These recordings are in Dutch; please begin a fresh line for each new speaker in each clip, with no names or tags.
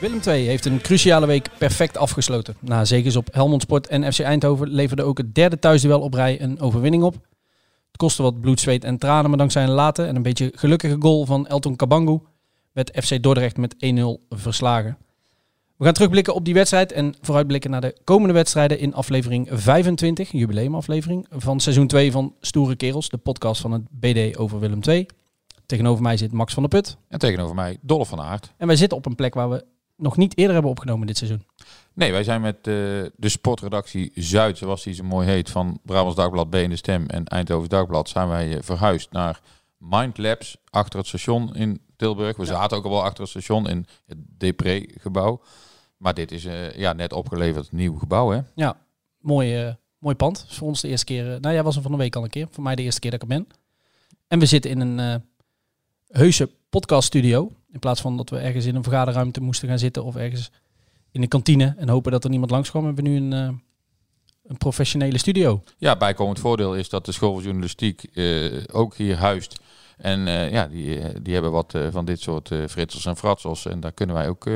Willem II heeft een cruciale week perfect afgesloten. Na zegens op Helmond Sport en FC Eindhoven leverde ook het derde thuisduel op rij een overwinning op. Het kostte wat bloed, zweet en tranen, maar dankzij een late en een beetje gelukkige goal van Elton Kabangu werd FC Dordrecht met 1-0 verslagen. We gaan terugblikken op die wedstrijd en vooruitblikken naar de komende wedstrijden in aflevering 25, jubileumaflevering, van seizoen 2 van Stoere Kerels, de podcast van het BD over Willem II. Tegenover mij zit Max van der Put.
En tegenover mij Dolph van Aert.
En wij zitten op een plek waar we nog niet eerder hebben opgenomen dit seizoen.
Nee, wij zijn met eh, de sportredactie Zuid, zoals die zo mooi heet, van Brabants Dagblad B en de Stem en Eindhovens Dagblad, zijn wij eh, verhuisd naar Mindlabs achter het station in Tilburg. We zaten ook al wel achter het station in het Depré-gebouw. Maar dit is eh, ja, net opgeleverd nieuw gebouw, hè?
Ja, mooi, mooi pand. Is voor ons de eerste keer. nou, jij was er van de week al een keer. Voor mij de eerste keer dat ik er ben. En we zitten in een heuse podcaststudio. In plaats van dat we ergens in een vergaderruimte moesten gaan zitten of ergens in de kantine en hopen dat er niemand langskwam, hebben we nu een, eh, een professionele studio.
Ja, bijkomend voordeel is dat de school van journalistiek eh, ook hier huist. En eh, ja, die, die hebben wat van dit soort fritsels en fratsels. En daar kunnen wij ook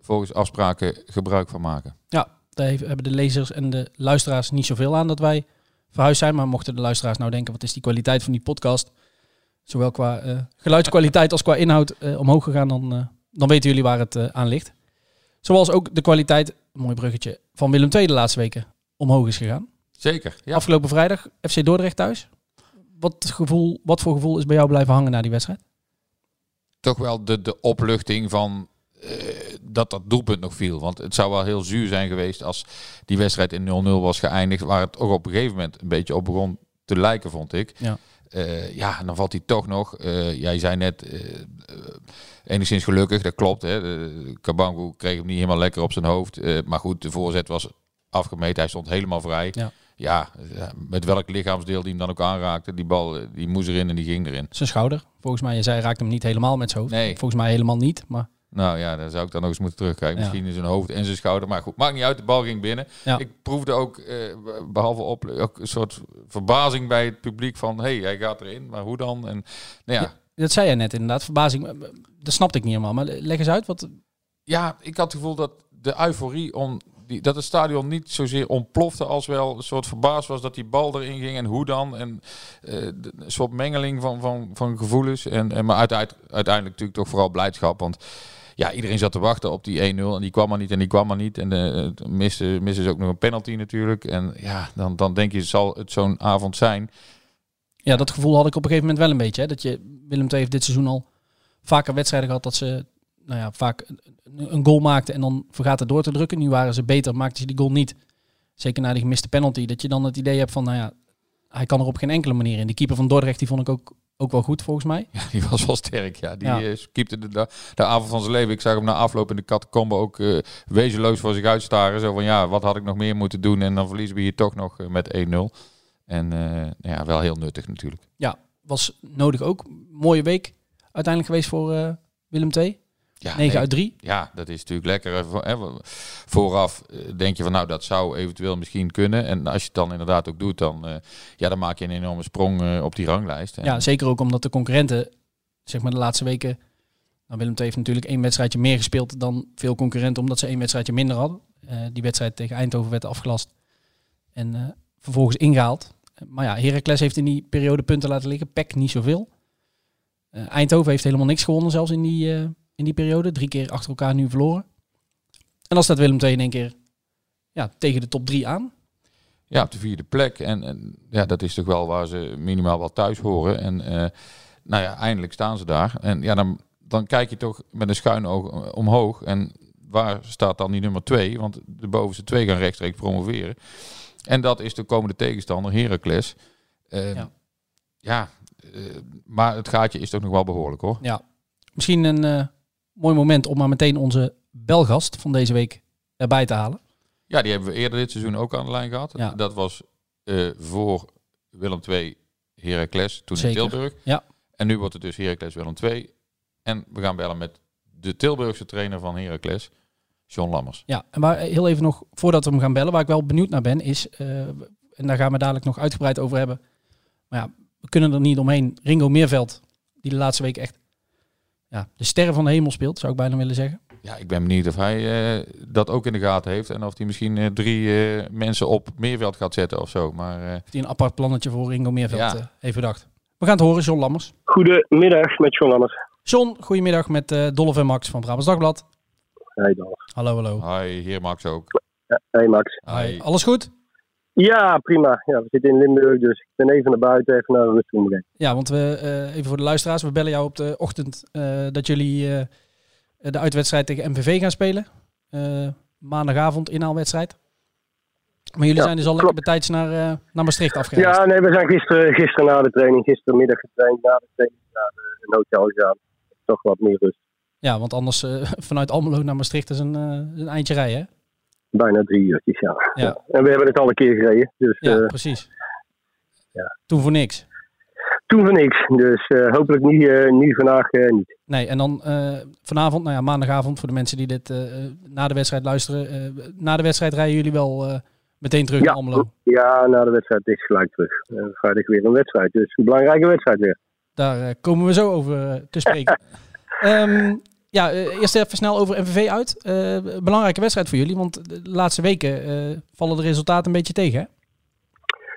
volgens afspraken gebruik van maken.
Ja, daar hebben de lezers en de luisteraars niet zoveel aan dat wij verhuisd zijn. Maar mochten de luisteraars nou denken, wat is die kwaliteit van die podcast? Zowel qua eh, geluidskwaliteit als qua inhoud eh, omhoog gegaan, dan, eh, dan weten jullie waar het aan ligt. Zoals ook de kwaliteit, mooi bruggetje, van Willem II de laatste weken omhoog is gegaan.
Zeker, ja.
Afgelopen vrijdag FC Dordrecht thuis. Wat, gevoel, wat voor gevoel is bij jou blijven hangen na die wedstrijd?
toch wel de, de opluchting van dat dat doelpunt nog viel. Want het zou wel heel zuur zijn geweest als die wedstrijd in 0-0 was geëindigd. Waar het ook op een gegeven moment een beetje op begon te lijken, vond ik.
Ja.
Eh, ja, dan valt hij toch nog. eh, jij zei net, eh, enigszins gelukkig, dat klopt. Hè. De Kabangu kreeg hem niet helemaal lekker op zijn hoofd. Maar goed, de voorzet was afgemeten. Hij stond helemaal vrij.
Ja.
Ja, met welk lichaamsdeel die hem dan ook aanraakte. Die bal die moest erin en die ging erin.
Zijn schouder. Volgens mij, je zei, raakte hem niet helemaal met zijn hoofd.
Nee.
Volgens mij helemaal niet. Maar
Nou ja, dan zou ik dan nog eens moeten terugkijken.
Ja.
Misschien in zijn hoofd en zijn schouder. Maar goed, maakt niet uit. De bal ging binnen.
Ja.
Ik proefde ook, eh, behalve op, ook een soort verbazing bij het publiek van... hé, hey, hij gaat erin, maar hoe dan? En nou ja, ja.
Dat zei jij net inderdaad, verbazing. Dat snapte ik niet helemaal. Maar leg eens uit, wat...
ik had het gevoel dat de euforie om... Die, dat het stadion niet zozeer ontplofte als wel een soort verbaasd was dat die bal erin ging en hoe dan. En de- een soort mengeling van, van, van gevoelens. En, en, maar uiteindelijk, uiteindelijk natuurlijk toch vooral blijdschap. Want ja, iedereen zat te wachten op die 1-0 en die kwam maar niet en die kwam maar niet. En uh, missen, missen ze ook nog een penalty natuurlijk. En ja, dan, dan denk je, zal het zo'n avond zijn.
Ja, dat gevoel had ik op een gegeven moment wel een beetje. Hè? Dat je, Willem II heeft dit seizoen al vaker wedstrijden gehad dat ze nou ja, vaak een, goal maakten en dan vergaten door te drukken. Nu waren ze beter, maakten ze die goal niet. Zeker na die gemiste penalty. Dat je dan het idee hebt van, nou ja, hij kan er op geen enkele manier in. Die keeper van Dordrecht, die vond ik ook, ook wel goed volgens mij.
Ja, die was wel sterk. Ja, die
Ja.
ja. keepte de, de, de avond van zijn leven. Ik zag hem na afloop in de catacombe ook eh, wezenloos voor zich uitstaren. Zo van ja, wat had ik nog meer moeten doen? En dan verliezen we hier toch nog eh, met 1-0. En eh, ja, wel heel nuttig natuurlijk.
Ja, was nodig ook. Mooie week uiteindelijk geweest voor eh, Willem II.
Ja,
9
nee,
uit 3.
Ja, dat is natuurlijk lekker. eh, Vooraf eh, denk je van nou, dat zou eventueel misschien kunnen. En als je het dan inderdaad ook doet, dan, eh, ja, dan maak je een enorme sprong op die ranglijst.
Ja, zeker ook omdat de concurrenten, zeg maar de laatste weken... Nou, Willem II heeft natuurlijk één wedstrijdje meer gespeeld dan veel concurrenten, omdat ze één wedstrijdje minder hadden. Die wedstrijd tegen Eindhoven werd afgelast en vervolgens ingehaald. Eh, maar ja, Heracles heeft in die periode punten laten liggen. PEC niet zoveel. Eindhoven heeft helemaal niks gewonnen zelfs in die, in die periode. Drie keer achter elkaar nu verloren. En dan staat Willem II in één keer ja, tegen de top drie aan.
Ja, op de vierde plek. En, en ja, dat is toch wel waar ze minimaal wel thuis horen. En eh, nou ja, eindelijk staan ze daar. En ja, dan, dan kijk je toch met een schuin oog eh, omhoog. En waar staat dan die nummer twee? Want de bovenste twee gaan rechtstreeks promoveren. En dat is de komende tegenstander, Heracles. Eh,
Ja.
ja, eh, maar het gaatje is toch nog wel behoorlijk hoor.
Ja, misschien een mooi moment om maar meteen onze belgast van deze week erbij te halen.
Ja, die hebben we eerder dit seizoen ook aan de lijn gehad.
Ja.
Dat was eh, voor Willem II Heracles, toen
Zeker.
in Tilburg.
Ja.
En nu wordt het dus Heracles Willem II. En we gaan bellen met de Tilburgse trainer van Heracles, John Lammers.
Ja, en waar heel even nog, voordat we hem gaan bellen, waar ik wel benieuwd naar ben, is, eh, en daar gaan we dadelijk nog uitgebreid over hebben. Maar ja, we kunnen er niet omheen. Ringo Meerveld, die de laatste week echt ja, de sterren van de hemel speelt, zou ik bijna willen zeggen.
Ja, ik ben benieuwd of hij eh, dat ook in de gaten heeft. En of hij misschien eh, drie eh, mensen op Meerveld gaat zetten of zo. Maar eh,
Of die een apart plannetje voor Ringo Meerveld
Ja.
heeft bedacht. We gaan het horen, John Lammers.
Goedemiddag met John Lammers.
John, goedemiddag met eh Dolph en Max van Brabants Dagblad.
Hey, Dan.
Hallo, hallo.
hi, hier Max ook.
Hey Max.
Hi. Alles goed?
Ja, prima. Ja, we zitten in Limburg, dus ik ben even naar buiten, even naar een rustig
Ja, want we, eh, even voor de luisteraars, we bellen jou op de ochtend eh, dat jullie eh, de uitwedstrijd tegen MVV gaan spelen. Maandagavond inhaalwedstrijd. Maar jullie
Ja,
zijn dus al lekker tijds naar, naar Maastricht afgereisd.
Ja, nee, we zijn gisteren, gisteren na de training, gistermiddag getraind, na de training naar de- een hotel gegaan. Toch wat meer rust.
Ja, want anders vanuit Almelo naar Maastricht is een, een eindje rijden, hè?
Bijna drie uurtjes, ja.
Ja.
En we hebben het al een keer gereden, dus
Ja,
eh,
precies.
ja.
Toen voor niks.
toen van niks. Dus eh, hopelijk niet, eh, nu vandaag niet.
Nee, en dan vanavond, nou ja, maandagavond, voor de mensen die dit na de wedstrijd luisteren. na de wedstrijd rijden jullie wel meteen terug
Ja.
naar Almelo.
Ja, na de wedstrijd is gelijk terug. Vrijdag weer een wedstrijd, dus een belangrijke wedstrijd weer.
Daar komen we zo over te spreken. Ehm, ja, eh, eerst even snel over MVV uit. Eh, belangrijke wedstrijd voor jullie, want de laatste weken eh, vallen de resultaten een beetje tegen, hè?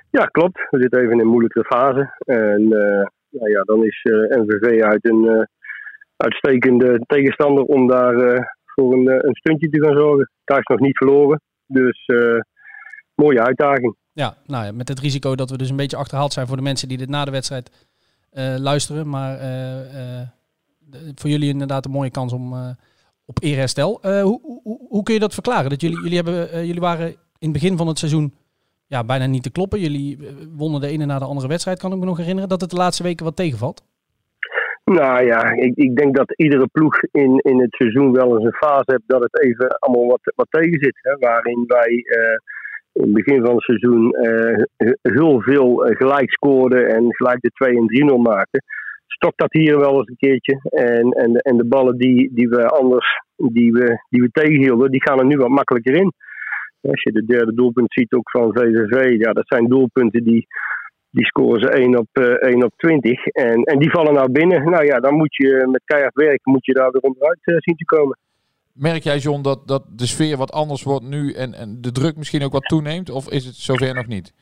Ja, klopt. We zitten even in een moeilijke fase. En nou ja, dan is NVV uit een uitstekende tegenstander om daar voor een, een stuntje te gaan zorgen. Thuis nog niet verloren. Dus mooie uitdaging.
Ja, nou ja, met het risico dat we dus een beetje achterhaald zijn voor de mensen die dit na de wedstrijd luisteren. Maar voor jullie inderdaad een mooie kans om eh, op eerherstel. Eh hoe, hoe, hoe kun je dat verklaren? Dat jullie, jullie, hebben, eh, jullie waren in het begin van het seizoen ja, bijna niet te kloppen. Jullie wonnen de ene na de andere wedstrijd, kan ik me nog herinneren. Dat het de laatste weken wat tegenvalt.
Nou ja, ik, ik denk dat iedere ploeg in, in het seizoen wel eens een fase heeft dat het even allemaal wat, wat tegen zit. Hè, waarin wij in het begin van het seizoen heel veel gelijk scoorden en gelijk de 2 en 3-0 maakten. Stokt dat hier wel eens een keertje. En, en, de, en de ballen die, die we anders die we, die we tegenhielden, die gaan er nu wat makkelijker in. Als je de derde doelpunt ziet ook van VVV, ja, dat zijn doelpunten die, die scoren ze 1 op, eh 1 op 20. En, en die vallen nou binnen. Nou ja, dan moet je met keihard werken, moet je daar weer onderuit eh, zien te komen.
Merk jij, John, dat, dat de sfeer wat anders wordt nu en, en de druk misschien ook wat toeneemt? Of is het zover nog niet?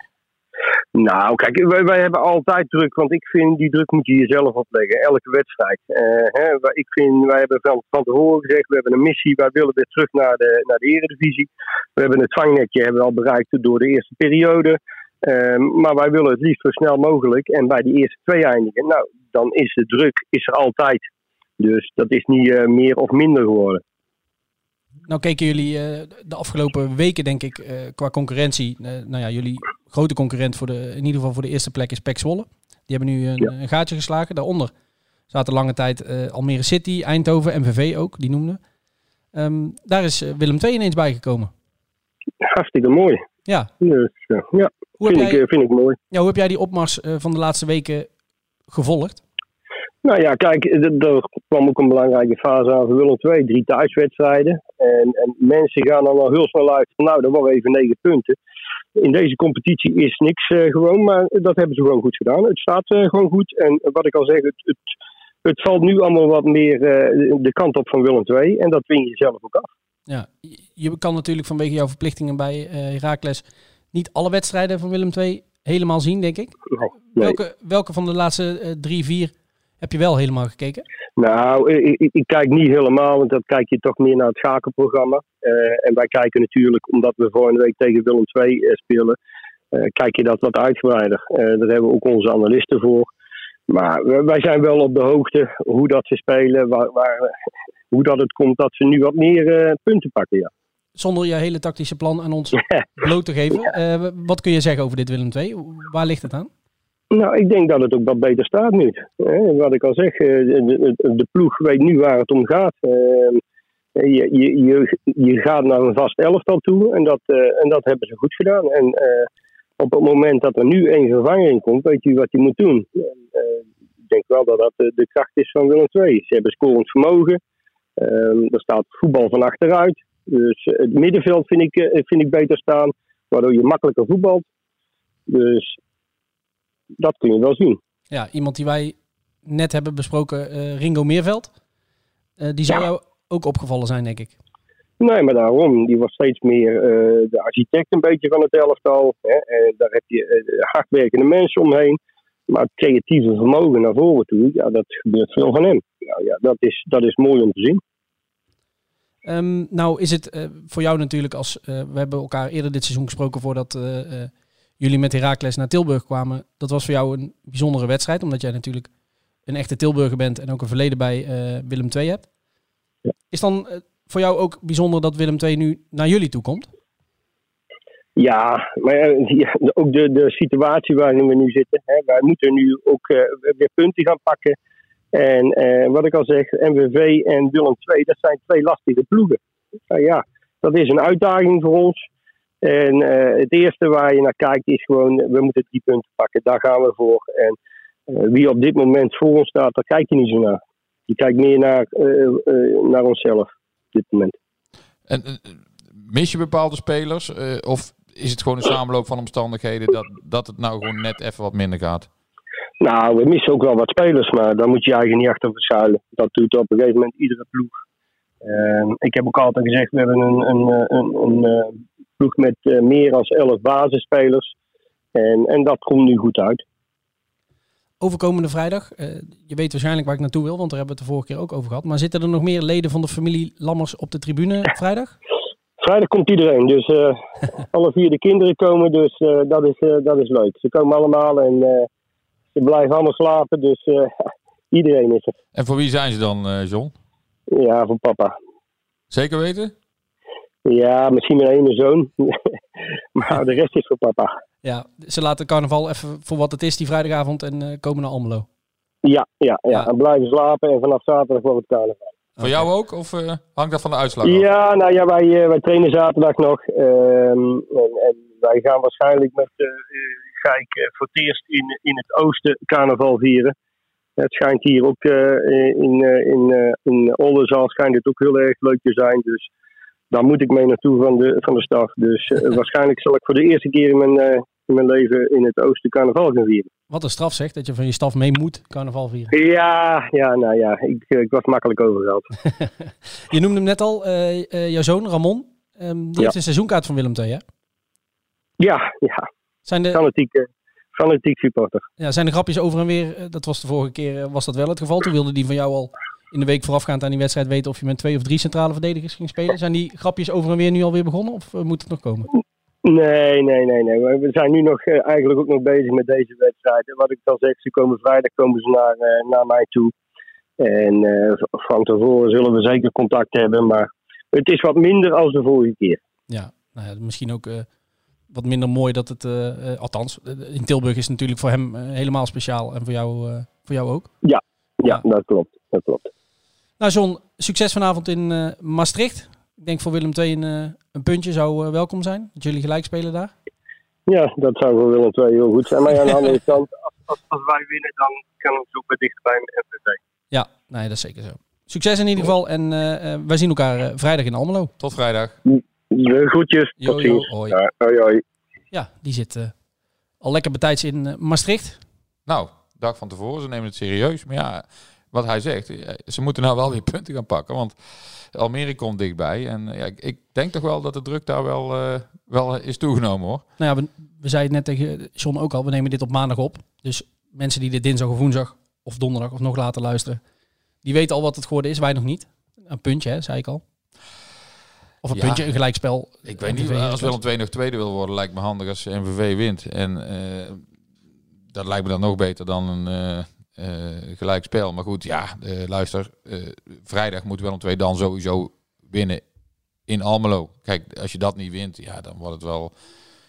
Nou, kijk, wij, wij hebben altijd druk, want ik vind die druk moet je jezelf opleggen, elke wedstrijd. Eh, hè, ik vind, wij hebben van, van tevoren gezegd, we hebben een missie, wij willen weer terug naar de, naar de eredivisie. We hebben het vangnetje hebben we al bereikt door de eerste periode. Eh, maar wij willen het liefst zo snel mogelijk en bij die eerste twee eindigen. Nou, dan is de druk is er altijd. Dus dat is niet eh, meer of minder geworden.
Nou keken jullie eh, de afgelopen weken, denk ik, qua concurrentie. nou ja, jullie grote concurrent voor de, in ieder geval voor de eerste plek is PEC Zwolle. Die hebben nu een,
Ja.
een gaatje geslagen. Daaronder zaten lange tijd eh, Almere City, Eindhoven, MVV ook, die noemde. Ehm, daar is eh, Willem II ineens bijgekomen.
Hartstikke mooi.
Ja,
Dus eh, ja,
hoe heb,
vind ik,
jij,
eh, vind ik mooi.
ja, hoe heb jij die opmars van de laatste weken gevolgd?
Nou ja, kijk, er er kwam ook een belangrijke fase aan voor Willem II. Drie thuiswedstrijden. En, en mensen gaan dan al heel snel uit van nou, dat waren even negen punten. In deze competitie is niks eh, gewoon, maar dat hebben ze gewoon goed gedaan. Het staat eh, gewoon goed. En wat ik al zeg, het, het, het valt nu allemaal wat meer eh, de kant op van Willem II. En dat win je zelf ook af.
Ja, je- kan natuurlijk vanwege jouw verplichtingen bij Heracles niet alle wedstrijden van Willem II helemaal zien, denk ik.
Nee, nee.
Welke, welke van de laatste drie, vier heb je wel helemaal gekeken?
Nou, ik, ik, ik kijk niet helemaal, want dan kijk je toch meer naar het schakelprogramma. Eh, en wij kijken natuurlijk, omdat we volgende week tegen Willem II eh, spelen, eh, kijk je dat wat uitgebreider. Eh, daar hebben we ook onze analisten voor. Maar wij zijn wel op de hoogte hoe dat ze spelen, waar, waar, hoe dat het komt dat ze nu wat meer punten pakken. Ja.
Zonder je hele tactische plan aan ons bloot te geven. wat kun je zeggen over dit Willem II? Waar ligt het aan?
Nou, ik denk dat het ook wat beter staat nu. Eh, wat ik al zeg, eh, de, ploeg weet nu waar het om gaat. Eh, je, je, je, je gaat naar een vast elftal toe en dat, eh, en dat hebben ze goed gedaan. En eh, op het moment dat er nu één vervanger in komt, weet je wat je moet doen. En, eh, ik denk wel dat dat de, kracht is van Willem II. Ze hebben scorend vermogen. Ehm, er staat voetbal van achteruit. Dus het middenveld vind ik, eh, vind ik beter staan, waardoor je makkelijker voetbalt. Dus dat kun je wel zien.
Ja, iemand die wij net hebben besproken, eh, Ringo Meerveld. Eh, die zou
Ja.
jou ook opgevallen zijn, denk ik.
Nee, maar daarom. Die was steeds meer eh, de architect een beetje van het elftal. Hè. En daar heb je hardwerkende mensen omheen. Maar het creatieve vermogen naar voren toe, ja, dat gebeurt veel van hem. Nou ja, dat is, dat is mooi om te zien.
Ehm, nou is het voor jou natuurlijk als... we hebben elkaar eerder dit seizoen gesproken voordat jullie met Heracles naar Tilburg kwamen. Dat was voor jou een bijzondere wedstrijd, omdat jij natuurlijk een echte Tilburger bent en ook een verleden bij eh, Willem II hebt.
Ja.
Is dan eh, voor jou ook bijzonder dat Willem II nu naar jullie toe komt?
Ja, maar eh, ja, ook de, de situatie waarin we nu zitten. Hè, wij moeten nu ook weer punten gaan pakken. En wat ik al zeg, MVV en Willem II, dat zijn twee lastige ploegen. Nou ja, dat is een uitdaging voor ons. En eh, het eerste waar je naar kijkt is gewoon, we moeten drie punten pakken. Daar gaan we voor. En eh, wie op dit moment voor ons staat, daar kijk je niet zo naar. Je kijkt meer naar, eh, naar onszelf op dit moment.
En mis je bepaalde spelers? of is het gewoon een samenloop van omstandigheden dat, dat het nou gewoon net even wat minder gaat?
Nou, we missen ook wel wat spelers, maar daar moet je je eigen niet achter verschuilen. Dat doet op een gegeven moment iedere ploeg. Ik heb ook altijd gezegd, we hebben een, een, een, een, ploeg met eh, meer dan 11 basisspelers. En, en dat komt nu goed uit.
Overkomende vrijdag, eh, je weet waarschijnlijk waar ik naartoe wil, want daar hebben we het de vorige keer ook over gehad. Maar zitten er nog meer leden van de familie Lammers op de tribune vrijdag?
Vrijdag komt iedereen, dus eh, alle vier de kinderen komen, dus eh, dat, is, eh, dat is leuk. Ze komen allemaal en eh, ze blijven allemaal slapen, dus eh, iedereen is er.
En voor wie zijn ze dan, eh, John?
Ja, voor papa.
Zeker weten?
Ja, misschien mijn ene zoon, maar de rest is voor papa.
Ja, ze laten carnaval even voor wat het is die vrijdagavond en eh, komen naar Almelo.
Ja, ja, ja,
Ja.
en blijven slapen en vanaf zaterdag wordt het carnaval.
Voor jou ook? Of eh, hangt dat van de uitslag af?
Ja, nou ja, wij, eh, wij trainen zaterdag nog. ehm, en, en wij gaan waarschijnlijk met Gijk eh, voor het eerst in, in het oosten carnaval vieren. Het schijnt hier ook eh, in, eh, in, eh, in Oldenzaal schijnt het ook heel erg leuk te zijn. Dus daar moet ik mee naartoe van de, van de staf. Dus eh, waarschijnlijk zal ik voor de eerste keer in mijn, eh, in mijn leven in het oosten carnaval gaan vieren.
Wat een straf zegt dat je van je staf mee moet carnaval vieren.
Ja, ja, nou ja, ik, eh, ik was makkelijk overgehaald.
Je noemde hem net al, eh, jouw zoon Ramon. ehm, die
Ja.
heeft een seizoenkaart van Willem II, hè?
Ja, ja,
Zijn de,
fanatiek, fanatiek supporter.
ja, zijn de grapjes over en weer, dat was de vorige keer, was dat wel het geval. Toen wilde die van jou al in de week voorafgaand aan die wedstrijd weten of je met twee of drie centrale verdedigers ging spelen. Zijn die grapjes over en weer nu alweer begonnen of eh, moet het nog komen?
Nee, nee, nee, nee. We zijn nu nog eh, eigenlijk ook nog bezig met deze wedstrijd. En wat ik al zeg, ze komen vrijdag komen ze naar, eh, naar mij toe. En van tevoren zullen we zeker contact hebben. Maar het is wat minder als de vorige keer.
Ja, nou ja, misschien ook wat minder mooi dat het, althans, in Tilburg is het natuurlijk voor hem helemaal speciaal en voor jou, voor jou ook.
Ja,
Ja.
dat klopt. Dat klopt.
Nou John, succes vanavond in eh, Maastricht. Ik denk voor Willem II een, eh, een puntje zou eh, welkom zijn. Dat jullie gelijk spelen daar.
Ja, dat zou voor Willem II heel goed zijn. Maar ja, aan de andere kant, als, wij winnen, dan kan het ook weer dichter bij MVV.
Ja, nee, dat is zeker zo. Succes in ieder geval en eh, eh, wij zien elkaar vrijdag in Almelo.
Tot vrijdag.
De groetjes, tot ziens.
hoi.
Ja, hoi, hoi.
Ja, die zit al lekker betijds in Maastricht.
Nou, dag van tevoren, ze nemen het serieus. Maar ja, wat hij zegt, eh, ze moeten nou wel weer punten gaan pakken. Want Almere komt dichtbij. En eh, ja, ik, denk toch wel dat de druk daar wel, eh, wel is toegenomen hoor.
Nou ja, we, we zeiden het net tegen John ook al, we nemen dit op maandag op. Dus mensen die dit dinsdag of woensdag of donderdag of nog later luisteren, die weten al wat het geworden is, wij nog niet. Een puntje, hè, zei ik al. Of een
Ja.
puntje, een gelijkspel.
Ik weet niet, als Willem II nog tweede wil worden, lijkt me handig als MVV wint. En dat lijkt me dan nog beter dan een eh, gelijkspel. Maar goed, ja, eh, luister, eh, vrijdag moet Willem II dan sowieso winnen in Almelo. Kijk, als je dat niet wint, ja, dan wordt het wel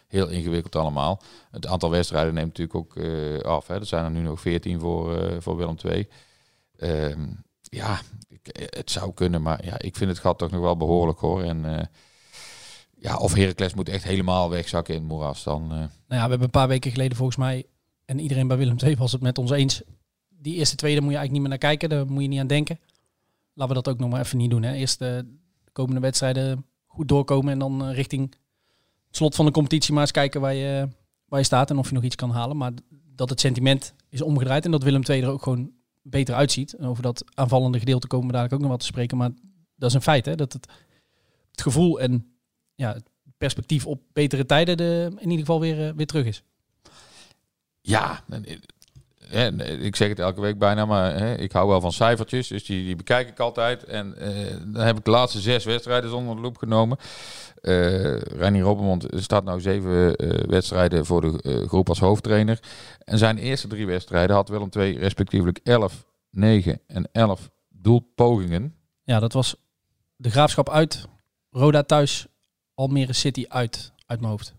heel ingewikkeld allemaal. Het aantal wedstrijden neemt natuurlijk ook af. Hè. Er zijn er nu nog 14 voor, voor Willem II. Ehm, ja, ik, het zou kunnen, maar ja, ik vind het gat toch nog wel behoorlijk hoor. En ja, of Heracles moet echt helemaal wegzakken in moeras dan.
Nou ja, we hebben een paar weken geleden volgens mij, en iedereen bij Willem II was het met ons eens. Die eerste tweede moet je eigenlijk niet meer naar kijken, daar moet je niet aan denken. Laten we dat ook nog maar even niet doen. Hè. Eerst eh, de komende wedstrijden goed doorkomen en dan eh, richting het slot van de competitie maar eens kijken waar je, waar je staat en of je nog iets kan halen. Maar dat het sentiment is omgedraaid en dat Willem II er ook gewoon beter uitziet. En over dat aanvallende gedeelte komen we dadelijk ook nog wat te spreken. Maar dat is een feit, hè, dat het, het gevoel en ja, het perspectief op betere tijden de, in ieder geval weer, eh, weer terug is.
Ja, en, en, ik zeg het elke week bijna, maar hè, ik hou wel van cijfertjes. Dus die, die bekijk ik altijd. En eh, dan heb ik de laatste zes wedstrijden onder de loep genomen. Eh Reinier Robbermond staat nou zeven eh, wedstrijden voor de groep als hoofdtrainer. En zijn eerste drie wedstrijden had Willem II respectievelijk 11, 9 en 11 doelpogingen.
Ja, dat was de graafschap uit, Roda thuis, Almere City uit, uit mijn hoofd.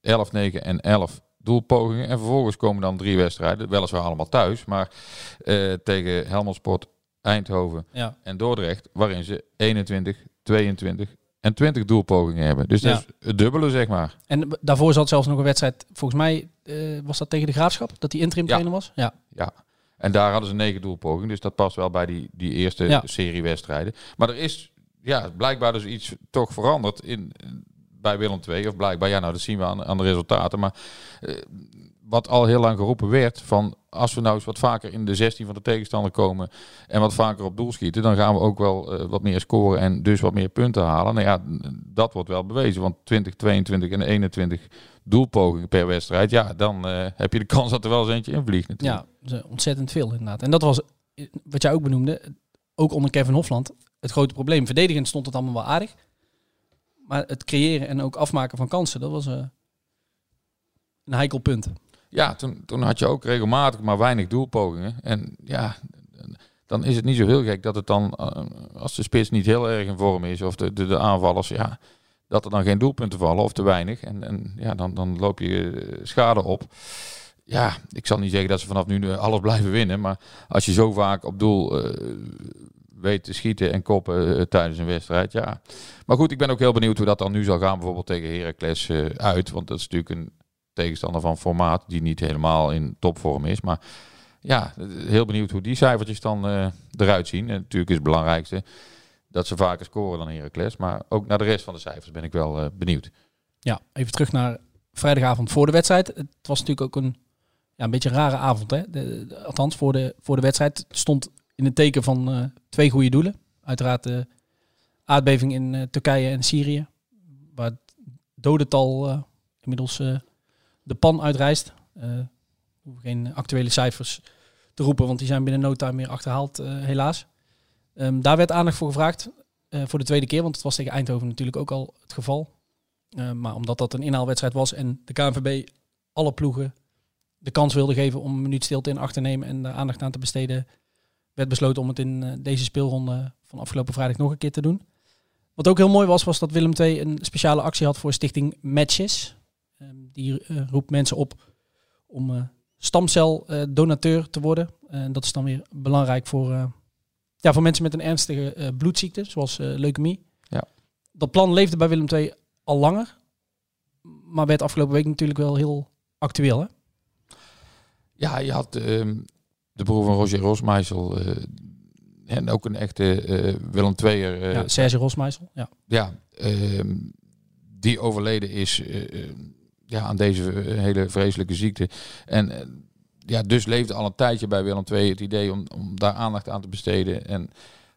11, 9 en 11 doelpogingen. En vervolgens komen dan drie wedstrijden, weliswaar allemaal thuis, maar eh, tegen Helmond Sport, Eindhoven
Ja,
en Dordrecht, waarin ze 21, 22 en 20 doelpogingen hebben. Dus dat
Ja.
is het dubbele, zeg maar.
en daarvoor zat zelfs nog een wedstrijd, volgens mij eh, was dat tegen de graafschap, dat die interim
Ja.
trainer was. Ja,
Ja. En daar hadden ze negen doelpogingen, dus dat past wel bij die, die eerste serie wedstrijden. Maar er is ja, blijkbaar dus iets toch veranderd in, bij Willem II. Of blijkbaar, ja nou dat zien we aan, de resultaten. Maar eh, wat al heel lang geroepen werd, van als we nou eens wat vaker in de 16 van de tegenstander komen en wat vaker op doel schieten, dan gaan we ook wel eh, wat meer scoren en dus wat meer punten halen. Nou ja, dat wordt wel bewezen, want 20, 22 en 21 doelpogingen per wedstrijd, ja, dan eh, heb je de kans dat er wel eens eentje invliegt natuurlijk.
ja ontzettend veel inderdaad. En dat was, wat jij ook benoemde, ook onder Kevin Hofland, het grote probleem. Verdedigend stond het allemaal wel aardig. Maar het creëren en ook afmaken van kansen, dat was eh, een heikel punt.
Ja, toen, toen had je ook regelmatig maar weinig doelpogingen. En ja, dan is het niet zo heel gek dat het dan, eh, als de spits niet heel erg in vorm is, of de, de, de aanvallers, ja, dat er dan geen doelpunten vallen of te weinig. En, en ja, dan, dan loop je eh, schade op. Ja, ik zal niet zeggen dat ze vanaf nu alles blijven winnen, maar als je zo vaak op doel weet te schieten en koppen eh, tijdens een wedstrijd, ja. Maar goed, ik ben ook heel benieuwd hoe dat dan nu zal gaan, bijvoorbeeld tegen Heracles eh, uit, want dat is natuurlijk een tegenstander van formaat die niet helemaal in topvorm is. Maar ja, heel benieuwd hoe die cijfertjes dan eh, eruit zien. En natuurlijk is het belangrijkste dat ze vaker scoren dan Heracles. Maar ook naar de rest van de cijfers ben ik wel eh, benieuwd.
Ja, even terug naar vrijdagavond voor de wedstrijd. Het was natuurlijk ook een, ja, een beetje een rare avond. Hè? Althans, voor de, voor de wedstrijd stond in het teken van eh, twee goede doelen. Uiteraard de aardbeving in eh, Turkije en Syrië. Waar het dodental eh, inmiddels de pan uitreist. We hoeven geen actuele cijfers te roepen, want die zijn binnen no time weer achterhaald, helaas. Ehm, daar werd aandacht voor gevraagd. voor de tweede keer, want het was tegen Eindhoven natuurlijk ook al het geval. Uh, maar omdat dat een inhaalwedstrijd was en de KNVB alle ploegen de kans wilde geven om een minuut stilte in acht te nemen en daar aandacht aan te besteden, werd besloten om het in uh, deze speelronde van afgelopen vrijdag nog een keer te doen. Wat ook heel mooi was, was dat Willem II een speciale actie had voor Stichting Matches. Uh, die uh, roept mensen op om uh, stamceldonateur te worden. En dat is dan weer belangrijk voor, ja, voor mensen met een ernstige bloedziekte, zoals leukemie.
Ja.
Dat plan leefde bij Willem II al langer, maar werd afgelopen week natuurlijk wel heel actueel. Hè?
Ja, je had uh, de broer van Roger Rosmeisel uh, en ook een echte uh, Willem II'er. Uh,
ja, Serge Rosmeisel. Ja,
ja ehm, die overleden is ja, aan deze hele vreselijke ziekte. En ja, dus leefde al een tijdje bij Willem II het idee om, om daar aandacht aan te besteden. En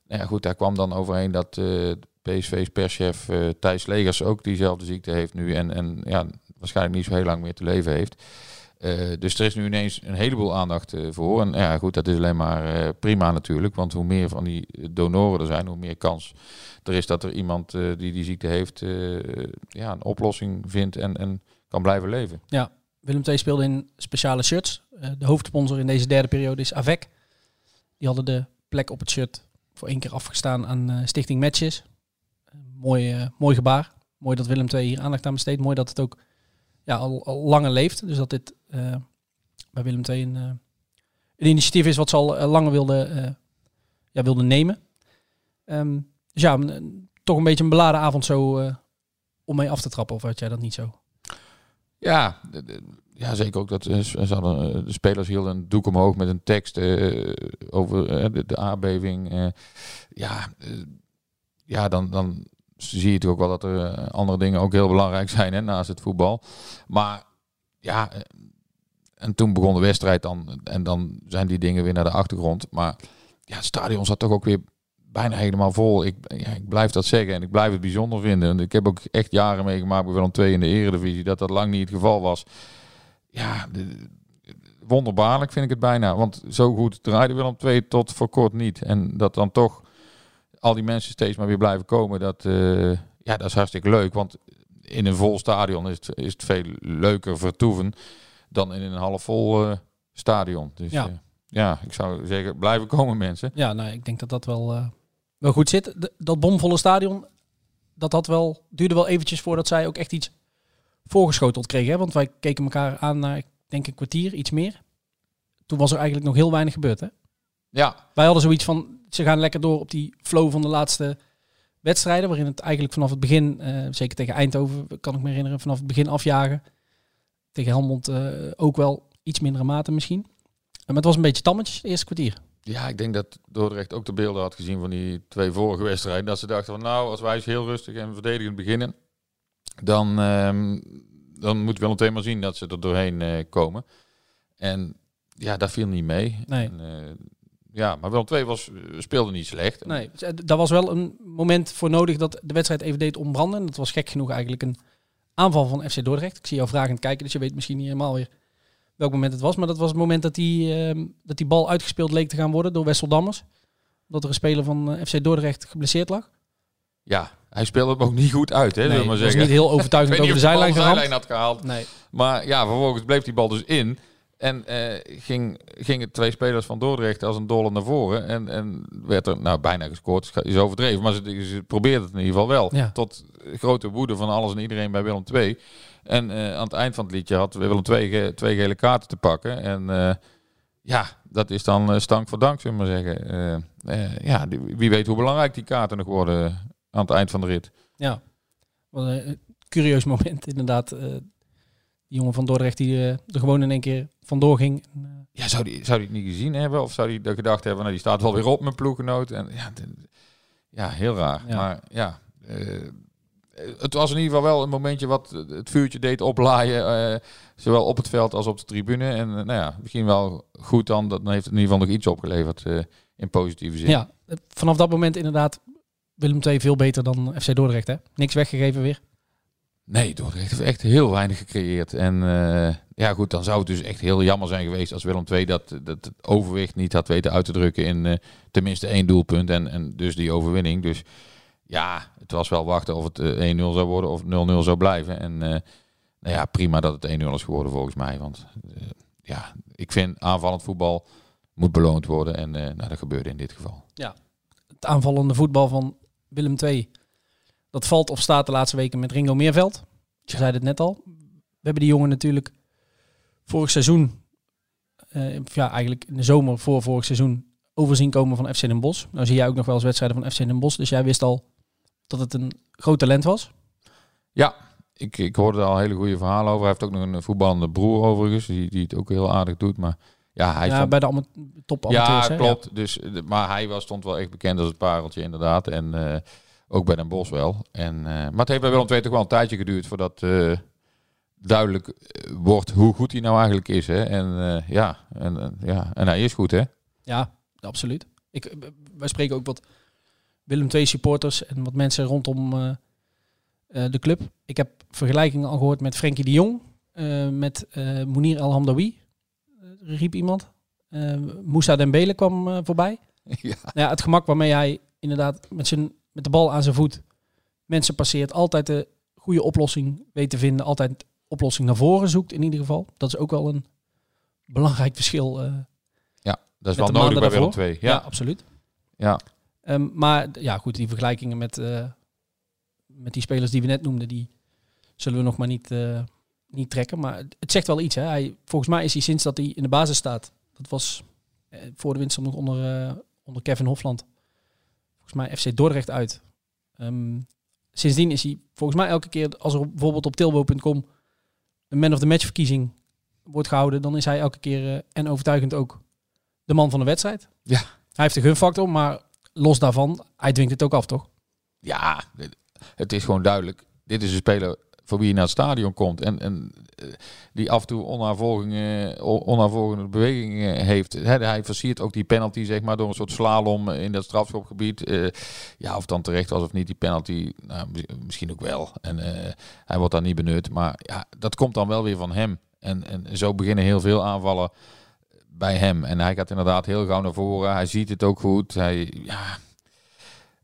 nou ja, goed, daar kwam dan overheen dat uh, PSV's perschef uh, Thijs Legers ook diezelfde ziekte heeft nu. En, en ja, waarschijnlijk niet zo heel lang meer te leven heeft. Uh, dus er is nu ineens een heleboel aandacht uh, voor. En ja, goed, dat is alleen maar uh, prima natuurlijk. Want hoe meer van die donoren er zijn, hoe meer kans er is dat er iemand die die ziekte heeft, ja, een oplossing vindt en, en kan blijven leven.
Ja, Willem II speelde in speciale shirts. De hoofdsponsor in deze derde periode is Avec. Die hadden de plek op het shirt voor één keer afgestaan aan Stichting Matches. Mooi, mooi gebaar. Mooi dat Willem II hier aandacht aan besteedt. Mooi dat het ook ja, al, al langer leeft. Dus dat dit bij Willem II een, een, initiatief is wat ze al langer wilden ja, wilde nemen. Ehm, dus ja, toch een beetje een beladen avond zo eh, om mee af te trappen. Of had jij dat niet zo?
Ja, ja, zeker ook dat eh, ze hadden, eh, de spelers hielden een doek omhoog met een tekst eh, over eh, de, aardbeving. eh. ja, eh, ja dan, dan zie je natuurlijk ook wel dat er eh, andere dingen ook heel belangrijk zijn hè, naast het voetbal. Maar ja, eh, en toen begon de wedstrijd dan en dan zijn die dingen weer naar de achtergrond. Maar ja, het stadion zat toch ook weer bijna helemaal vol. Ik, ja, ik blijf dat zeggen en ik blijf het bijzonder vinden. En ik heb ook echt jaren meegemaakt bij Willem II in de eredivisie dat dat lang niet het geval was. Ja, de- wonderbaarlijk vind ik het bijna. Want zo goed draaide Willem II tot voor kort niet. En dat dan toch al die mensen steeds maar weer blijven komen, dat, eh, ja, dat is hartstikke leuk. Want in een vol stadion is het, is het veel leuker vertoeven dan in een half vol eh, stadion. Dus
Ja.
ja. ja, ik zou zeggen, blijven komen mensen.
Ja, nou, ik denk dat dat wel, eh, wel goed zit. De- dat bomvolle stadion, dat had wel, duurde wel eventjes voordat zij ook echt iets voorgeschoteld kregen. Hè? Want wij keken elkaar aan naar, ik denk een kwartier, iets meer. Toen was er eigenlijk nog heel weinig gebeurd. Hè?
Ja,
Wij hadden zoiets van, ze gaan lekker door op die flow van de laatste wedstrijden. Waarin het eigenlijk vanaf het begin, eh, zeker tegen Eindhoven, kan ik me herinneren, vanaf het begin afjagen. Tegen Helmond eh, ook wel iets mindere mate misschien. Maar het was een beetje tammetjes, het eerste kwartier.
Ja, ik denk dat Dordrecht ook de beelden had gezien van die twee vorige wedstrijden. Dat ze dachten van nou, als wij eens heel rustig en verdedigend beginnen, dan, ehm dan moet Willem II maar zien dat ze er doorheen eh, komen. En ja, dat viel niet mee.
Nee.
En, ja, maar Willem II was, speelde niet slecht.
Nee, dus, eh, daar was wel een moment voor nodig dat de wedstrijd even deed ontbranden. En dat was gek genoeg eigenlijk een aanval van FC Dordrecht. Ik zie jou vragend kijken, dus je weet misschien niet helemaal weer welk moment het was. Maar dat was het moment dat die, ehm, dat die bal uitgespeeld leek te gaan worden door Wessel Dammers. Omdat er een speler van eh, FC Dordrecht geblesseerd lag.
Ja, hij speelde hem ook niet goed uit, hè,
Nee,
we maar
was
zeggen.
niet heel overtuigend over de
of
zijlijn
had gehaald.
Nee,
Maar ja, vervolgens bleef die bal dus in. En eh, ging, gingen twee spelers van Dordrecht als een dolle naar voren. En, en werd er nou bijna gescoord. Is overdreven. Maar ze, ze probeerden het in ieder geval wel.
Ja.
Tot grote woede van alles en iedereen bij Willem II. En eh, aan het eind van het liedje had Willem II ge- twee gele kaarten te pakken. En eh, ja, dat is dan stank voor dank, zullen we maar zeggen. Ja, die- wie weet hoe belangrijk die kaarten nog worden aan het eind van de rit.
ja. Wat een curieus moment inderdaad. Die jongen van Dordrecht die eh, er gewoon in één keer vandoor ging. Eh,
Ja, zou die, zou die het niet gezien hebben? Of zou die gedacht hebben, nou, die staat wel weer op mijn ploeggenoot? En, ja, ja, heel raar.
Ja.
Maar ja, eh, het was in ieder geval wel een momentje wat het vuurtje deed oplaaien. zowel op het veld als op de tribune. En nou ja, misschien wel goed dan. Dat dan heeft het in ieder geval nog iets opgeleverd in positieve zin.
Ja, vanaf dat moment inderdaad Willem II veel beter dan FC Dordrecht. Hè? Niks weggegeven weer.
Nee, Dordrecht heeft echt heel weinig gecreëerd. En eh, ja, goed, dan zou het dus echt heel jammer zijn geweest als Willem II dat, dat overwicht niet had weten uit te drukken in eh, tenminste één doelpunt en, en dus die overwinning. Dus ja, het was wel wachten of het eh, 1-0 zou worden of 0-0 zou blijven. En eh, nou ja, prima dat het 1-0 is geworden volgens mij. Want eh, ja, ik vind aanvallend voetbal moet beloond worden en eh, nou, dat gebeurde in dit geval.
Het aanvallende voetbal van Willem II. Dat valt of staat de laatste weken met Ringo Meerveld. Je zei het net al. We hebben die jongen natuurlijk vorig seizoen, eh, ja eigenlijk in de zomer voor vorig seizoen, overzien komen van FC Den Bosch. Nou zie jij ook nog wel eens wedstrijden van FC Den Bosch. Dus jij wist al dat het een groot talent was.
Ja, ik, ik hoorde er al hele goede verhalen over. Hij heeft ook nog een voetballende broer overigens, die, die het ook heel aardig doet. Maar ja, hij
ja, bij de top amateurs.
Ja,
hè?
klopt. Dus, eh, maar hij was, stond wel echt bekend als het pareltje inderdaad. En eh, ook bij Den Bos wel. En, eh, maar het heeft bij Willem II toch wel een tijdje geduurd voordat eh, duidelijk eh, wordt hoe goed hij nou eigenlijk is. Hè? En, ja, en, ja, en hij is goed hè.
Ja, absoluut. Ik, wij spreken ook wat Willem II supporters en wat mensen rondom de club. Ik heb vergelijkingen al gehoord met Frenkie de Jong, met Mounir El Hamdawi, riep iemand. Moussa Dembele kwam voorbij.
ja.
Nou ja, het gemak waarmee hij inderdaad met, zijn, met de bal aan zijn voet mensen passeert, altijd de goede oplossing weet te vinden, altijd oplossing naar voren zoekt in ieder geval. Dat is ook wel een belangrijk verschil. eh,
Dat is wel nodig bij Willem II.
ja.
Ja.
absoluut.
Ja.
Ehm, maar ja, goed, die vergelijkingen met, eh, met die spelers die we net noemden, die zullen we nog maar niet, eh, niet trekken. Maar het zegt wel iets. Hè? Hij, volgens mij is hij sinds dat hij in de basis staat, dat was voor de winst nog onder onder Kevin Hofland. Volgens mij FC Dordrecht uit. Ehm, sindsdien is hij volgens mij elke keer als er bijvoorbeeld op tilbo.com een man of the match verkiezing wordt gehouden, dan is hij elke keer eh, en overtuigend ook de man van de wedstrijd.
Ja.
Hij heeft de gunfactor, maar los daarvan, hij dwingt het ook af, toch?
Ja, het is gewoon duidelijk. Dit is een speler voor wie je naar het stadion komt en, en eh, die af en toe onaanvolgende bewegingen heeft. Hij versiert ook die penalty zeg maar door een soort slalom in dat strafschopgebied. Eh, ja, of dan terecht was of niet die penalty, nou, misschien ook wel. En eh, hij wordt daar niet benut, maar ja, dat komt dan wel weer van hem. En, en zo beginnen heel veel aanvallen bij hem. En hij gaat inderdaad heel gauw naar voren. Hij ziet het ook goed. Hij, ja,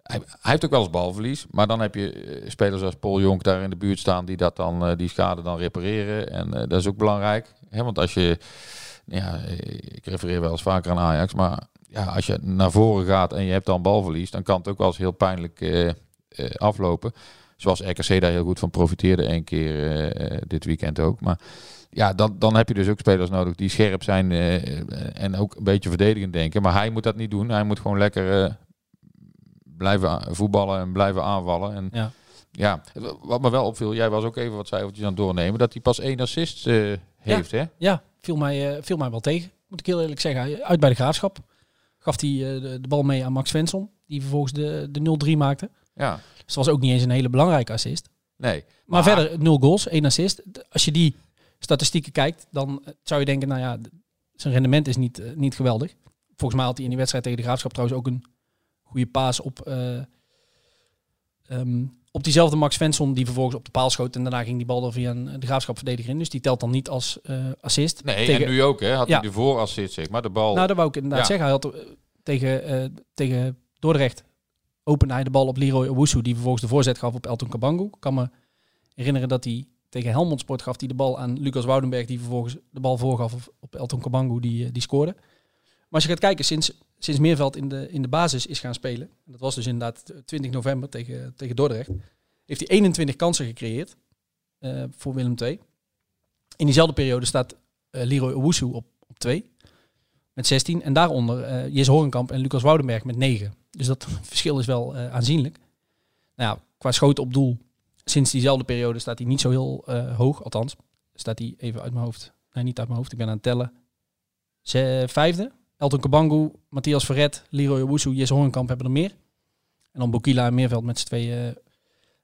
hij, heeft ook wel eens balverlies. Maar dan heb je eh, spelers als Paul Jonk daar in de buurt staan die dat dan, eh, die schade dan repareren. En eh, dat is ook belangrijk. Hè? Want als je, ja, ik refereer wel eens vaker aan Ajax, maar ja, als je naar voren gaat en je hebt dan balverlies, dan kan het ook wel eens heel pijnlijk aflopen. Zoals RKC daar heel goed van profiteerde één keer dit weekend ook. Maar ja, dan, dan heb je dus ook spelers nodig die scherp zijn en ook een beetje verdedigend denken. Maar hij moet dat niet doen. Hij moet gewoon lekker blijven voetballen en blijven aanvallen. En
ja.
ja, wat me wel opviel, jij was ook even wat cijfertjes aan het doornemen, dat hij pas één assist uh, heeft,
ja.
hè?
Ja, viel mij, uh, viel mij wel tegen, moet ik heel eerlijk zeggen. Uit bij de Graafschap gaf hij uh, de, de, bal mee aan Max Svensson, die vervolgens de, de 0-3 maakte.
Ja.
Dus dat was ook niet eens een hele belangrijke assist.
Nee.
Maar, maar verder, nul goals, één assist. Als je die statistieken kijkt, dan zou je denken, nou ja, zijn rendement is niet, niet geweldig. Volgens mij had hij in die wedstrijd tegen de Graafschap trouwens ook een goede paas op, uh, um, op diezelfde Max Svensson die vervolgens op de paal schoot. En daarna ging die bal er via een de graafschapverdediger in. Dus die telt dan niet als uh, assist.
Nee, tegen... en nu ook hè, had ja. hij de voorassist zeg maar, de bal.
Nou, dat wou ik inderdaad ja. zeggen. Hij had uh, tegen, tegen Dordrecht opende hij de bal op Leroy Owusu, die vervolgens de voorzet gaf op Elton Kabangu. Ik kan me herinneren dat hij tegen Helmond Sport gaf hij de bal aan Lucas Woudenberg, die vervolgens de bal voorgaf op, op Elton Kabangu, die, die scoorde. Maar als je gaat kijken, sinds sinds Meerveld in de, in de basis is gaan spelen, dat was dus inderdaad 20 november tegen, tegen Dordrecht, heeft hij 21 kansen gecreëerd uh, voor Willem II. In diezelfde periode staat uh, Leroy op, op 2 met 16 en daaronder uh, Jesse Horenkamp en Lucas Woudenberg met 9. Dus dat verschil is wel aanzienlijk. Nou qua schoten op doel, sinds diezelfde periode staat hij niet zo heel hoog, althans staat hij even uit mijn hoofd, nee niet uit mijn hoofd, ik ben aan het tellen, Ze, vijfde Elton Kabangu, Matthias Verret, Leroy Owusu, Jesse Horenkamp hebben er meer. En dan Bokila en Meerveld met z'n tweeën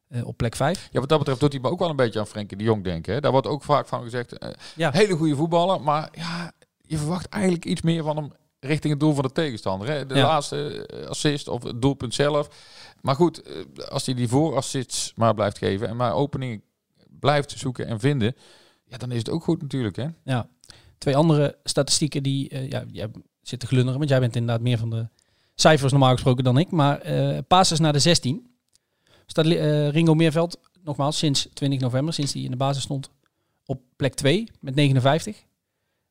uh, op plek 5.
Ja, wat dat betreft doet hij me ook wel een beetje aan Frenkie de Jong denken. Hè? Daar wordt ook vaak van gezegd, uh, ja. hele goede voetballer, maar ja, je verwacht eigenlijk iets meer van hem richting het doel van de tegenstander. Hè? De ja. laatste assist of het doelpunt zelf. Maar goed, als hij die voorassists maar blijft geven en maar openingen blijft zoeken en vinden, ja, dan is het ook goed natuurlijk. Hè?
Ja, twee andere statistieken die, uh, ja, je zit te glunderen, want jij bent inderdaad meer van de cijfers normaal gesproken dan ik. Maar uh, naar de 16 staat uh, Ringo Meerveld, nogmaals, sinds 20 november, sinds hij in de basis stond, op plek 2 met 59.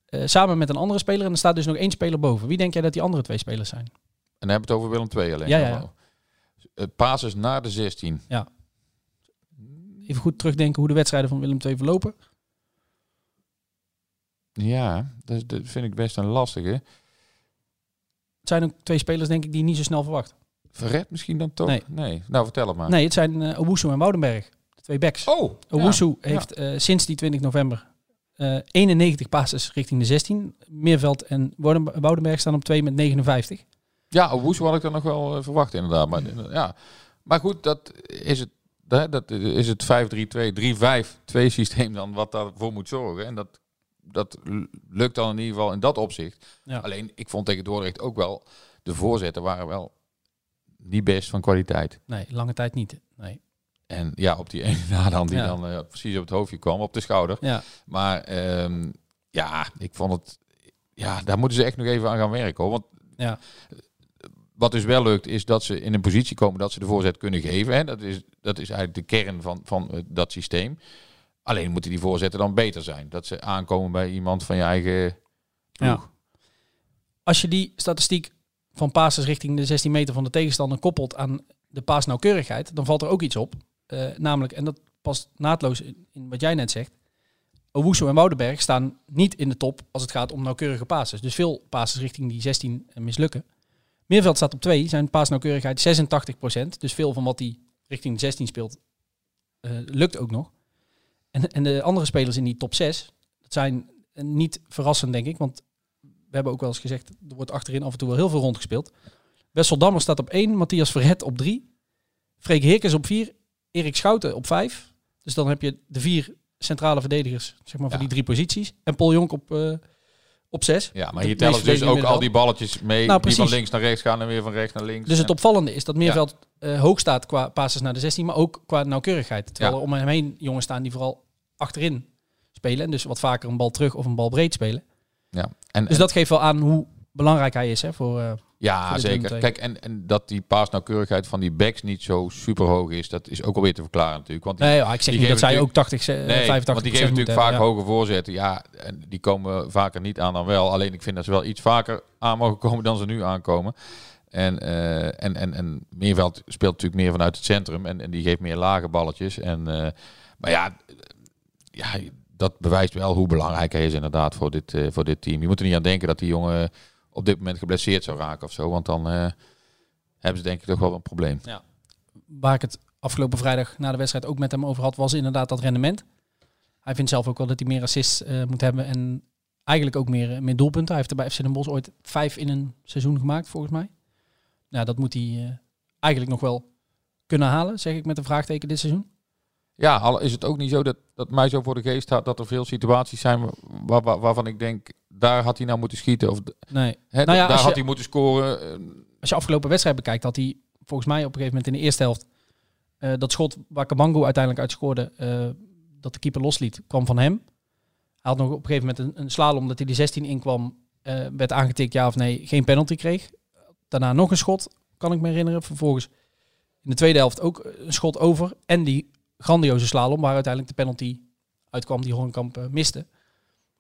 Uh, samen met een andere speler. En er staat dus nog één speler boven. Wie denk jij dat die andere twee spelers zijn?
En dan hebben we het over Willem 2 alleen.
Ja, ja.
ja. Naar de 16.
Ja. Even goed terugdenken hoe de wedstrijden van Willem 2 verlopen.
Ja, dat, dat vind ik best een lastige.
Het zijn ook twee spelers, denk ik, die je niet zo snel verwacht.
Verred misschien dan toch?
Nee.
nee. Nou, vertel het maar.
Nee, het zijn uh, Owusu en Woudenberg. De twee backs.
Oh!
Owusu
ja.
heeft uh, sinds die 20 november uh, 91 passes richting de 16. Meerveld en Woudenberg staan op 2 met 59.
Ja, Owusu had ik dan nog wel verwacht inderdaad. Maar, ja. maar goed, dat is het, dat is het 5-3-2, 3-5-2 systeem dan wat daarvoor moet zorgen. En dat dat lukt dan in ieder geval in dat opzicht.
Ja.
Alleen, ik vond tegen Dordrecht ook wel, de voorzetten waren wel niet best van kwaliteit.
Nee, lange tijd niet. Nee.
En ja, op die ene na dan, die
Ja.
dan uh, precies op het hoofdje kwam, op de schouder.
Ja,
Maar ehm, ja, ik vond het, ja, daar moeten ze echt nog even aan gaan werken. Hoor. Want
ja.
wat dus wel lukt, is dat ze in een positie komen dat ze de voorzet kunnen geven. Hè. Dat, is, dat is eigenlijk de kern van, van uh, dat systeem. Alleen moeten die voorzetten dan beter zijn. Dat ze aankomen bij iemand van je eigen ploeg.
Als je die statistiek van passes richting de 16 meter van de tegenstander koppelt aan de paasnauwkeurigheid, dan valt er ook iets op. Uh, namelijk, en dat past naadloos in, in wat jij net zegt, Owusu en Woudenberg staan niet in de top als het gaat om nauwkeurige passes. Dus veel passes richting die 16 mislukken. Meerveld staat op 2, zijn paasnauwkeurigheid 86%. Dus veel van wat hij richting de 16 speelt, eh, lukt ook nog. En, en de andere spelers in die top 6, dat zijn eh, niet verrassend denk ik, want we hebben ook wel eens gezegd, er wordt achterin af en toe wel heel veel rondgespeeld. Wessel Dammer staat op 1, Matthias Verhet op 3, Freek Heerkens op 4, Erik Schouten op 5. Dus dan heb je de vier centrale verdedigers, zeg maar, voor die drie posities. En Paul Jonk op, eh op 6.
Ja, maar hier tellen dus ook al die balletjes mee.
Nou,
die van links naar rechts gaan en weer van rechts naar links.
Dus het
En-
opvallende is dat Meerveld eh, hoog staat qua passes naar de 16, maar ook qua nauwkeurigheid. Terwijl
Ja.
er om hem heen jongens staan die vooral achterin spelen. En dus wat vaker een bal terug of een bal breed spelen.
ja. En,
Dus dat geeft wel aan hoe belangrijk hij is hè, voor, eh,
Ja,
voor
zeker.
II.
Kijk, en, en dat die paasnauwkeurigheid van die backs niet zo super hoog is, dat is ook alweer te verklaren natuurlijk. Want die,
Nee, ja, ik zeg niet dat zij ook
natuurlijk-
80, eh,
nee,
85
want die geven natuurlijk vaak
hebben, ja.
hoge voorzetten. Ja, en die komen vaker niet aan dan wel. Alleen ik vind dat ze wel iets vaker aan mogen komen dan ze nu aankomen. En, eh, en, en, en Meerveld speelt natuurlijk meer vanuit het centrum en, en die geeft meer lage balletjes. En, eh, maar ja, ja, dat bewijst wel hoe belangrijk hij is inderdaad voor dit, eh, voor dit team. Je moet er niet aan denken dat die jongen op dit moment geblesseerd zou raken of zo. Want dan hebben ze denk ik toch wel een probleem.
Waar ik het afgelopen vrijdag na de wedstrijd ook met hem over had, was inderdaad dat rendement. Hij vindt zelf ook wel dat hij meer assists moet hebben en eigenlijk ook meer, meer doelpunten. Hij heeft er bij FC Den Bosch ooit vijf in een seizoen gemaakt, volgens mij. Nou, dat moet hij eh, eigenlijk nog wel kunnen halen, zeg ik met een vraagteken dit seizoen.
Ja, al is het ook niet zo dat, dat mij zo voor de geest staat dat er veel situaties zijn waar, waar- waarvan ik denk, daar had hij nou moeten schieten. Of
Nee. Nou ja,
daar had hij moeten scoren. Eh,
Als je afgelopen wedstrijd bekijkt, had hij volgens mij op een gegeven moment in de eerste helft eh, dat schot waar Kabango uiteindelijk uit scoorde, eh, dat de keeper losliet, kwam van hem. Hij had nog op een gegeven moment een, een slalom dat hij die 16 inkwam, werd aangetikt ja of nee, geen penalty kreeg. Daarna nog een schot, kan ik me herinneren. Vervolgens in de tweede helft ook een schot over en die grandioze slalom waar uiteindelijk de penalty uitkwam die Horenkamp eh, miste.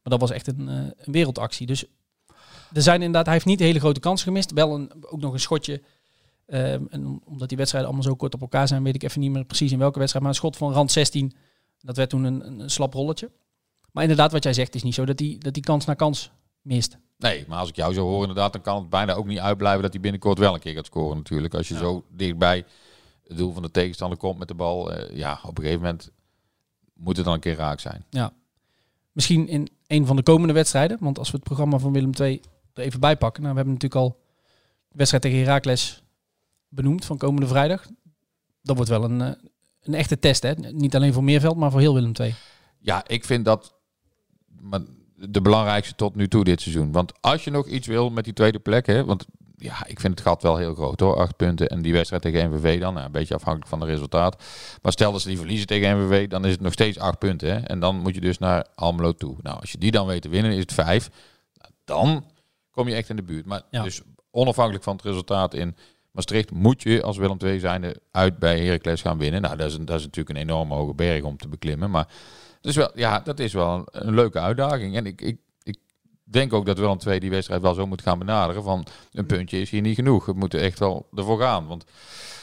Maar dat was echt een, eh, een wereldactie. Dus er zijn inderdaad, hij heeft niet hele grote kansen gemist. Wel een, ook nog een schotje. Ehm, en om- omdat die wedstrijden allemaal zo kort op elkaar zijn, weet ik even niet meer precies in welke wedstrijd. Maar een schot van rand 16, dat werd toen een, een, slap rolletje. Maar inderdaad, wat jij zegt, is niet zo dat hij dat die kans na kans mist.
nee, maar als ik jou zo hoor inderdaad, dan kan het bijna ook niet uitblijven dat hij binnenkort wel een keer gaat scoren natuurlijk. Als je zo dichtbij het doel van de tegenstander komt met de bal, eh, ja, op een gegeven moment moet het dan een keer raak zijn.
Misschien in een van de komende wedstrijden. Want als we het programma van Willem II er even bij pakken. Nou, we hebben natuurlijk al de wedstrijd tegen Heracles benoemd van komende vrijdag. Dat wordt wel een, eh, een echte test. Hè? Niet alleen voor Meerveld, maar voor heel Willem II.
Ja, ik vind dat maar de belangrijkste tot nu toe dit seizoen. Want als je nog iets wil met die tweede plek, hè, want ja, ik vind het gat wel heel groot hoor. Acht punten en die wedstrijd tegen NVV dan, nou, een beetje afhankelijk van het resultaat. Maar stel dat ze die verliezen tegen NVV, dan is het nog steeds acht punten. Hè? En dan moet je dus naar Almelo toe. Nou, als je die dan weet te winnen, is het vijf. Nou, Dan kom je echt in de buurt. Maar
Ja.
dus onafhankelijk van het resultaat in Maastricht moet je als Willem II zijnde uit bij Heracles gaan winnen. Nou, dat is, dat is natuurlijk een enorme hoge berg om te beklimmen. Maar dus wel, ja, dat is wel een, een leuke uitdaging. En ik, ik, ik denk ook dat Willem II die wedstrijd wel zo moet gaan benaderen. Van een puntje is hier niet genoeg. We moeten echt wel ervoor gaan. Want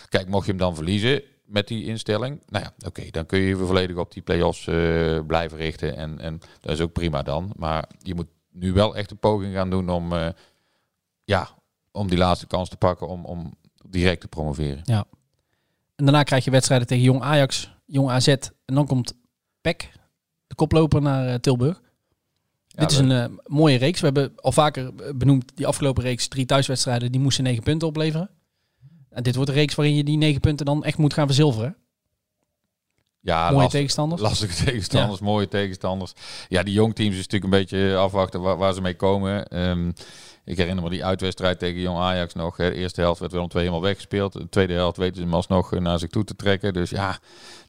kijk, mocht je hem dan verliezen met die instelling. Nou ja, oké, dan kun je je volledig op die play-offs eh, blijven richten. En, en dat is ook prima dan. Maar je moet nu wel echt een poging gaan doen om, eh, ja, om die laatste kans te pakken om, om direct te promoveren.
En daarna krijg je wedstrijden tegen Jong Ajax, Jong AZ. En dan komt PEC, de koploper, naar eh, Tilburg.
Ja,
Dit is een eh, mooie reeks. We hebben al vaker eh, benoemd die afgelopen reeks drie thuiswedstrijden. Die moesten negen punten opleveren. En dit wordt een reeks waarin je die negen punten dan echt moet gaan verzilveren.
Ja,
Mooie tegenstanders.
Lastige tegenstanders, mooie tegenstanders. Ja, die jong teams is natuurlijk een beetje afwachten waar, waar ze mee komen. Ehm, ik herinner me die uitwedstrijd tegen Jong Ajax nog. De eerste helft werd wel om twee helemaal weggespeeld. De tweede helft weten ze hem alsnog eh, naar zich toe te trekken. Dus ja,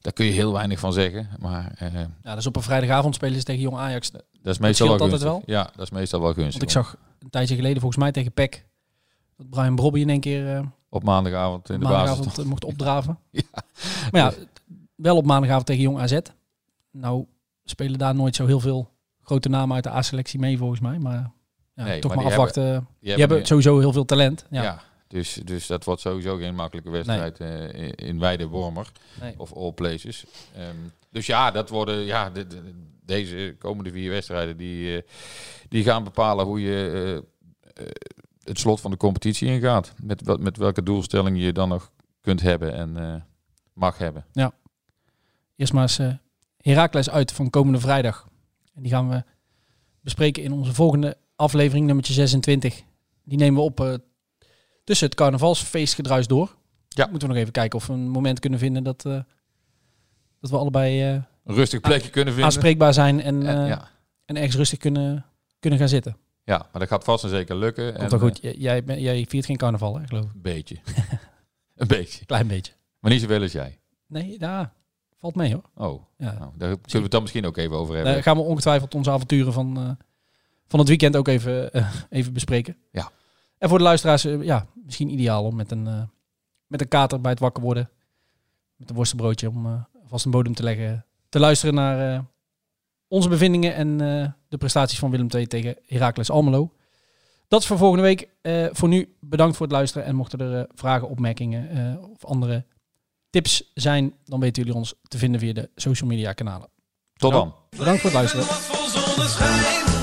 daar kun je heel weinig van zeggen. Maar eh,
Ja, dus op een vrijdagavond spelen ze tegen Jong Ajax.
dat is meestal wel
scheelt
gunstig.
altijd
Ja, dat is meestal wel gunstig.
Want ik zag een tijdje geleden volgens mij tegen PEC... dat Brian Brobby in één keer eh,
Op maandagavond in de
maandagavond
basis.
eh, mocht opdraven.
Ja.
Maar ja, wel op maandagavond tegen Jong AZ. Nou spelen daar nooit zo heel veel grote namen uit de A-selectie mee volgens mij. Maar ja,
Nee,
toch
maar
afwachten.
Die
Die hebben sowieso heel veel talent. Ja.
Ja. dus, dus dat wordt sowieso geen makkelijke wedstrijd eh, in, in Weide Wormer
Nee.
of all places. Ehm, dus ja, dat worden ja, de, de- deze komende vier wedstrijden die, eh, die gaan bepalen hoe je eh, het slot van de competitie ingaat. Met, met welke doelstelling je dan nog kunt hebben en mag hebben.
Eerst maar eens eh Heracles uit van komende vrijdag. En die gaan we bespreken in onze volgende aflevering, nummertje 26. Die nemen we op eh, tussen het carnavalsfeestgedruis door.
Ja.
Moeten we nog even kijken of we een moment kunnen vinden dat, eh, dat we allebei
Een rustig plekje kunnen vinden.
aanspreekbaar zijn en,
En, ja.
en ergens rustig kunnen, kunnen gaan zitten.
ja, maar dat gaat vast en zeker lukken.
Komt
en,
wel goed. jij, jij viert geen carnaval, hè, geloof ik.
een beetje. een beetje.
Klein beetje.
Maar niet zoveel als jij.
Nee, ja, valt mee hoor.
Oh,
Ja.
nou, daar kunnen we het dan misschien ook even over hebben.
Gaan we ongetwijfeld onze avonturen van, eh, van het weekend ook even, eh, even bespreken.
Ja.
En voor de luisteraars, eh, ja, misschien ideaal om met een, met een kater bij het wakker worden, met een worstenbroodje om vast een bodem te leggen, te luisteren naar onze bevindingen en de prestaties van Willem II tegen Heracles Almelo. Dat is voor volgende week. Voor nu bedankt voor het luisteren en mochten er vragen, opmerkingen of andere tips zijn, dan weten jullie ons te vinden via de social media kanalen.
Tot dan.
Bedankt voor het luisteren.
Wat voor zonneschijn.